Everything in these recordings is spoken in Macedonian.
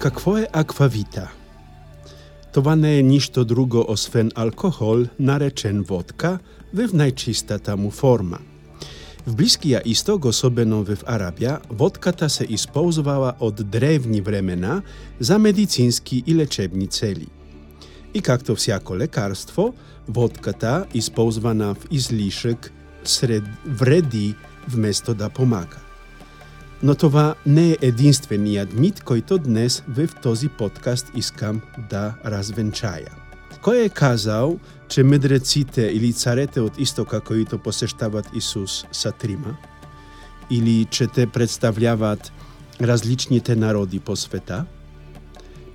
Какво е аквавита? Това не е ништо друго освен алкохол, наречен водка, в најчистата му форма. В Блискија исток, особено в Арабија, водката се исползвала од древни времена за медицински и лечебни цели. И както всяко лекарство, водката, исползвана в излишек, сред вреди вместо да помага. Но това не е единствениот мит којто днес в този подкаст искам да развенчаја. Кој е казал, че медреците или царете од истока кои-то посештават Исус са трима? Или че те представляват различните народи по света?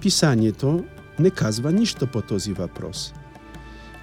Писањето не казва ништо по този въпрос.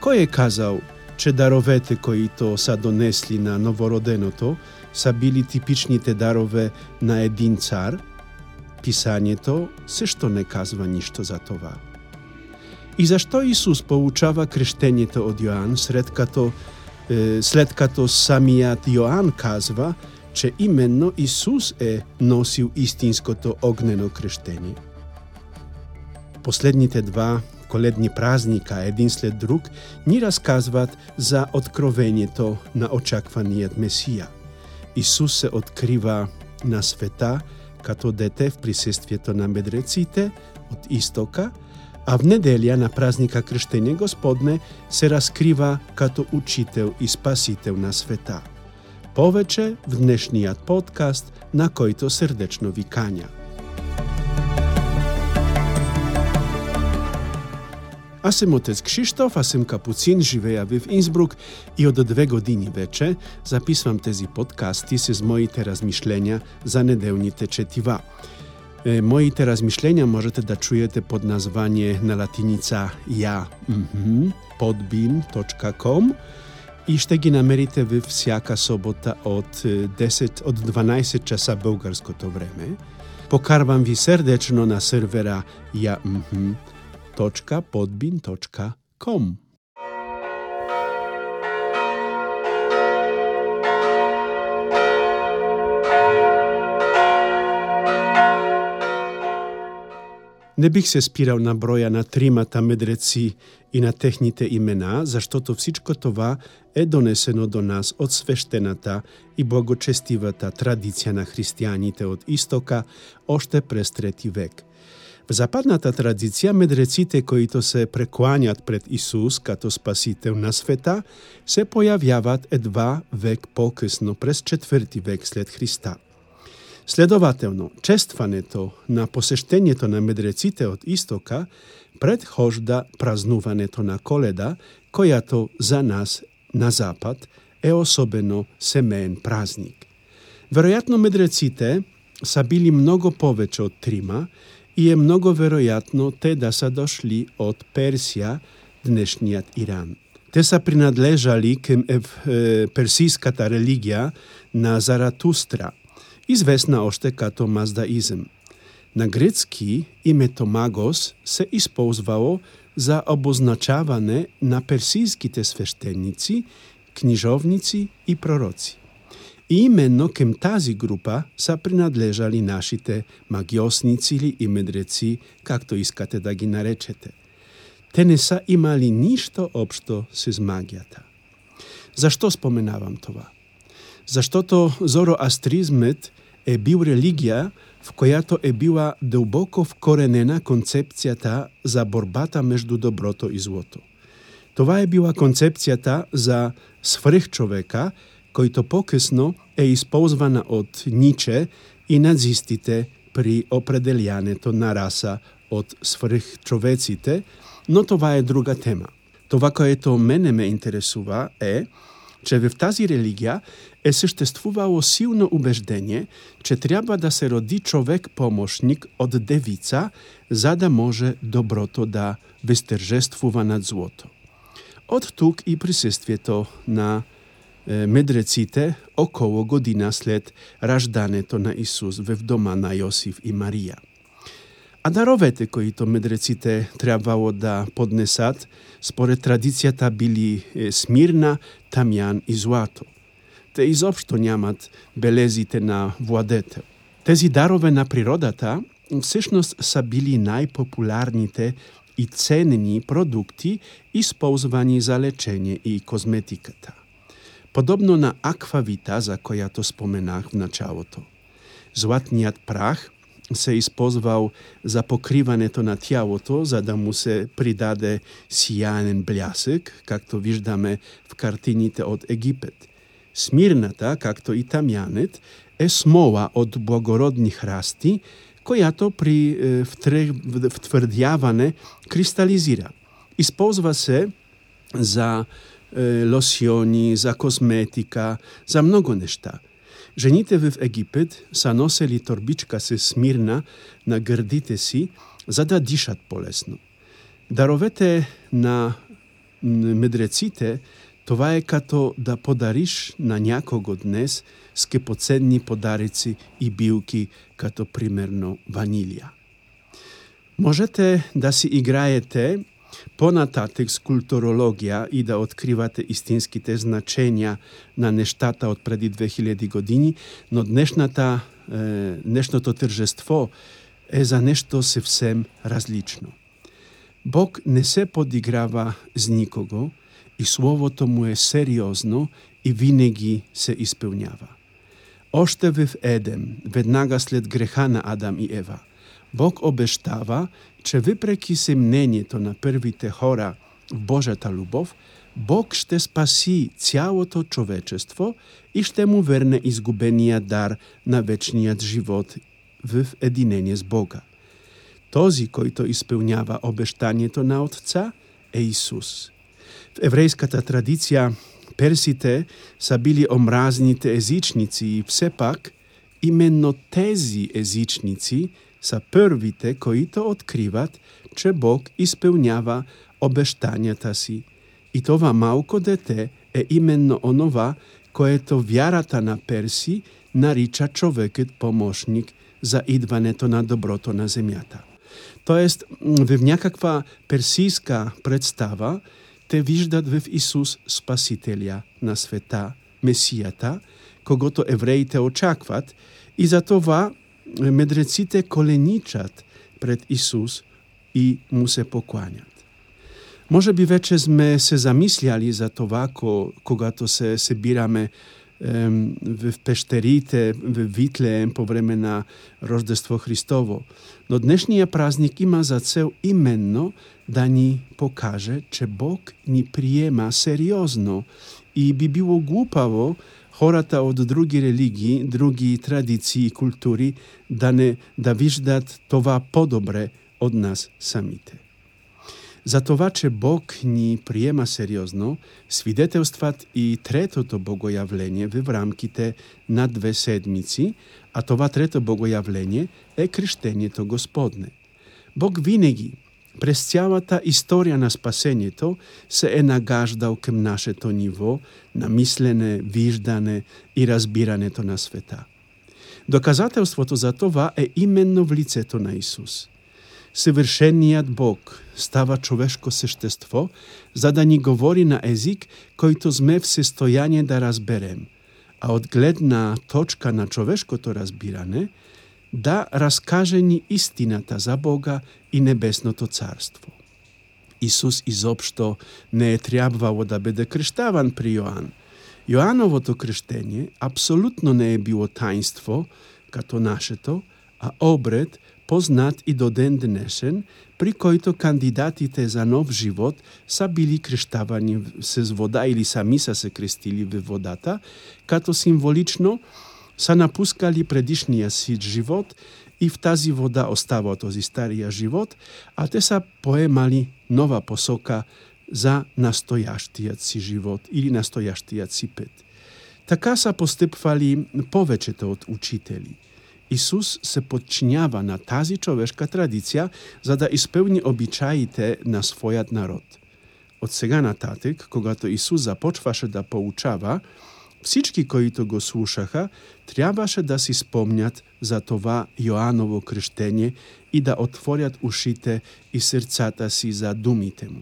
Кој е казал, че даровете кои-то са донесли на новороденото са били типичните дарове на един цар, писањето се што не казва ништо за това. И зашто Исус поучава крештењето од Јоан след като, е, след като самиот Јоан казва, че именно Исус е носил истинското огнено крештење? Последните два коледни празника един след друг ни разказват за откровението на очакваниот Месија – Исус се открива на света като дете в присествието на медреците од истока, а в неделја на празника Крштење Господне се раскрива като учител и спасител на света. Повече в днешниот подкаст на којто срдечно ви Аз сум отец Кшиштоф, аз сум капуцин, живеја в Инсбрук и од две години вече записвам тези подкасти с моите размишлења за неделните четива. Е, моите размишлења можете да чуете под название на латиница ја podbean.com и ще ги намерите во всяка собота од 10 од 12 часа българското време. Покарвам ви срдечно на сервера ја www.podbin.com. Не бих се спирал на броја на тримата медреци и на техните имена, заштото всичко това е донесено до нас од свештената и благочестивата традиција на христијаните од Истока оште през трети век – западната традиција, медреците кои-то се прекланјат пред Исус като спасител на света, се појавјават едва век покъсно, през четврти век след Христа. Следователно, честването на посештењето на медреците од Истока предхожда празнуването на Коледа, којато за нас на Запад е особено семеен празник. Веројатно медреците са били многу повеќе од трима и е многу веројатно те да са дошли од Персија, днешниот Иран. Те са принадлежали кем е, персиската религија на Заратустра, известна оште като маздаизм. На грецки името Магос се исползвало за обозначаване на персиските свештеници, книжовници и пророци. И именно кем тази група са принадлежали нашите магиосници или и медреци, както искате да ги наречете. Те не са имали ништо обшто с магијата. Зашто споменавам това? Заштото зороастризмет е бил религија в којато е била дълбоко вкоренена концепцијата за борбата меѓу доброто и злото. Това е била концепцијата за сврхчовека којто покъсно е исползвана од Ниче и нацистите при определјането на раса од сврхчовеците, но това е друга тема. Това което мене ме интересува е, че в тази религија е съществувало силно убеждение, че треба да се роди човек помошник од девица, за да може доброто да вестржествува над злото. Од тук и присуствието на медреците околу година след раждането на Исус в дома на Јосиф и Марија. А даровете кои-то медреците требало да поднесат, според традицијата били смирна, тамјан и злато. Те изопшто нямат белезите на владетел. Тези дарове на природата всешност са били најпопуларните и ценени продукти исползвани за лечење и козметиката. Подобно на аквавита за којато споменах в началото. Златниот прах се испозвал за покривањето на тялото, за да му се придаде сијаен блясък, както виждаме в картините од Египет. Смирната, както и тамјанет, е смола од благородни храсти, којато при втврдјаване кристализира. Исползва се за E, losjoni, za kozmetika, za mnogo nešta. Ženite wy w Egipt, sanoseli torbiczka sy Smirna na gerdite si, zada diszat polesnu. Darowete na medrecite, towaje kato da podarisz na njakogo dnes skepocenni podarici i biłki kato primerno vanilia. Możete da si igrajete понататек с културологија и да откривате истинските значења на нештата од преди 2000 години, но днешната, е, днешното тржество е за нешто севсем различно. Бог не се подиграва с никого и словото му е сериозно и винаги се исполнява. Оште в Едем, веднага след греха на Адам и Ева, Бог обештава че въпреки семнението на првите хора в Божата любов, Бог ще спаси цялото човечество и ще му верне изгубения дар на вечният живот в единение с Бога. Този, който изпълнява обещанието на Отца, е Исус. В еврейската традиция персите са били омразните езичници и все пак именно тези езичници – са првите които откриват, че Бог исполнява обештањата си. И това малко дете е именно онова, което вярата на Перси нарича човекът помощник за идването на доброто на земята. Тоест, в някаква персийска представа, те виждат в Исус Спасителя на света, Месията, когото евреите очакват, и за това медреците коленичат пред Исус и му се покланят. Може би вече сме се замисляли за това, когато се събираме в пещерите в Витлеем по време на Рождество Христово. Но днешният празник има за цел именно да ни покаже, че Бог ни приема сериозно и би било глупаво хората од други религии, други традиции и култури да не да виждат това подобре од нас самите. За това, че Бог ни приема сериозно, свидетелстват и третото богојавление в рамките на две седмици, а това трето богојавление е крштението Господне. Бог винаги през цялата историја на спасението се е нагаждал към нашето ниво на мислене, виждане и разбирането на света. Доказателството за това е именно в лицето на Исус. Съвършеният Бог става човешко същество, за да ни говори на език, който сме в състояние да разберем, а от гледна точка на човешкото разбиране – да раскаже ни истината за Бога и Небесното Царство. Исус изобшто не е требвало да биде крштаван при Јоан. Јоановото крштење апсолутно не е било таинство, като нашето, а обред познат и до ден днешен, при којто кандидатите за нов живот са били крштавани с вода или сами са се крестили во водата, като символично са напускали предишнија си живот и в тази вода остава този старија живот, а те са поемали нова посока за настојаштијат си живот или настојаштијат си пет. Така са постъпвали повечето од учители. Исус се подчинява на тази човешка традиција за да исполни обичаите на својот народ. Од сега нататък, когато Исус започваше да поучава, Всички кои го слушаха, требаше да си спомнят за това Јоаново кръщение и да отворят ушите и срцата си за думите му.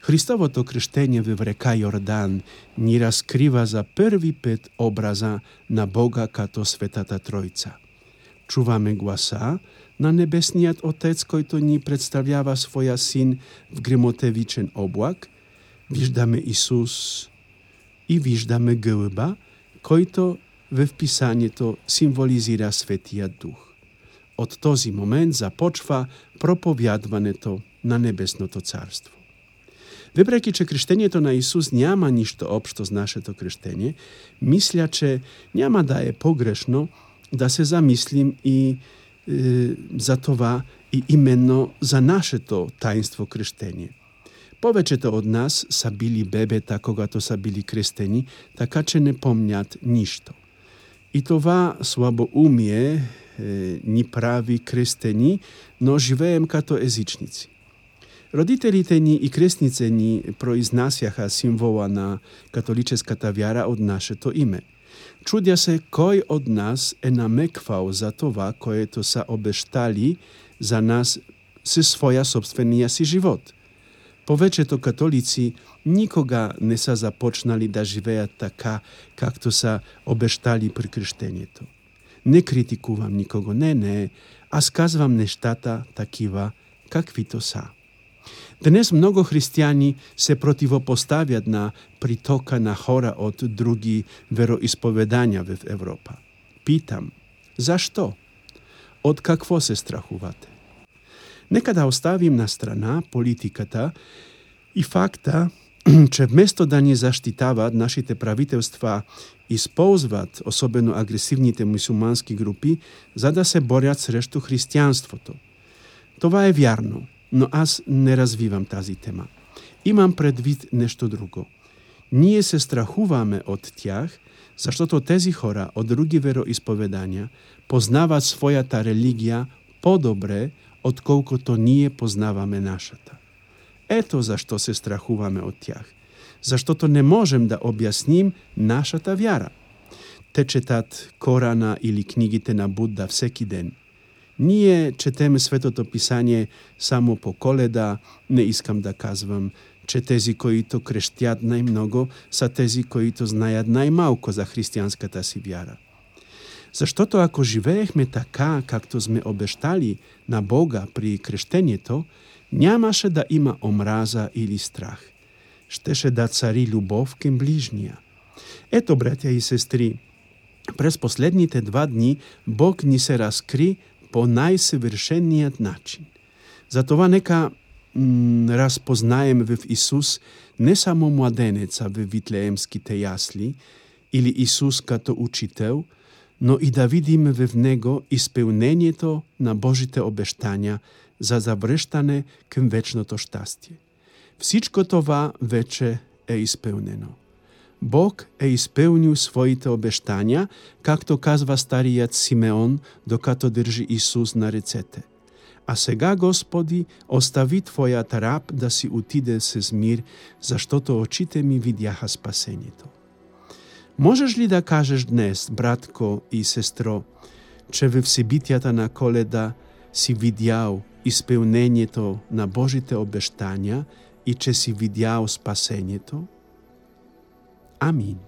Христовото кръщение во река Јордан ни раскрива за први пет образа на Бога като Светата Тројца. Чуваме гласа на небесниот Отец којто ни представлява своја син в гримотевичен облак, виждаме Исус и виждаме гълба, којто в писанието символизира Светиот Дух. Од този момент започва проповядването на Небесното Царство. Въпреки, че крещението на Исус няма ништо обшто с нашето крещение, мисля, че няма да е погрешно да се замислим и е, за това и именно за нашето таинство крещение. Повечето од нас са били бебета когато са били крестени, така че не помнят ништо. И това слабоумие е, ни прави крестени, но живеем като езичници. Родителите ни и крестнице ни произнасяха символа на католическата вяра од нашето име. Чудя се кој од нас е намеквал за това което са обештали за нас се своја собствения си живот. Повечето католици никога не са започнали да живеат така, както са обештали при крштението. Не критикувам никого, не, не, а сказвам нештата такива, каквито са. Днес многу христијани се противопоставјат на притока на хора од други вероисповедања в Европа. Питам, зашто? Од какво се страхувате? Нека да оставим на страна политиката и факта, че вместо да ни заштитават, нашите правителства използват особено агресивните мусулмански групи за да се борят срещу христијанството. Това е вярно, но аз не развивам тази тема. Имам предвид нешто друго. Ние се страхуваме од тях, защото тези хора од други вероисповедања познаваат својата религија подобре отколкото ние познаваме нашата. Ето зашто се страхуваме од тях. Заштото не можем да објасним нашата вјара. Те четат Корана или книгите на Будда всеки ден – Ние четеме Светото Писание само по коледа, не искам да казвам, че тези, които крештят најмногу, са тези, които знаят најмалко за христијанската си вяра. Заштото ако живеехме така, както сме обештали на Бога при крещењето, нямаше да има омраза или страх. штеше да цари любов кем ближнија. Ето, братја и сестри, през последните два дни Бог ни се раскри по најсовершениот начин. Затова нека разпознаем в Исус не само младенеца в Витлеемските јасли или Исус като учител, но и да видиме в Него исполнението на Божите обештања за заврштане кем вечното штастие. Всичко това вече е исполнено. Бог е исполнил своите обештања, както казва старијат Симеон, докато држи Исус на рецете. А сега, Господи, остави Твојат раб да си отиде се змир, заштото очите ми видяха спасението. Можеш ли да кажеш днес, братко и сестро, че во всебитјата на коледа си видял исполнението на Божите обештања и че си видял спасението? Амин.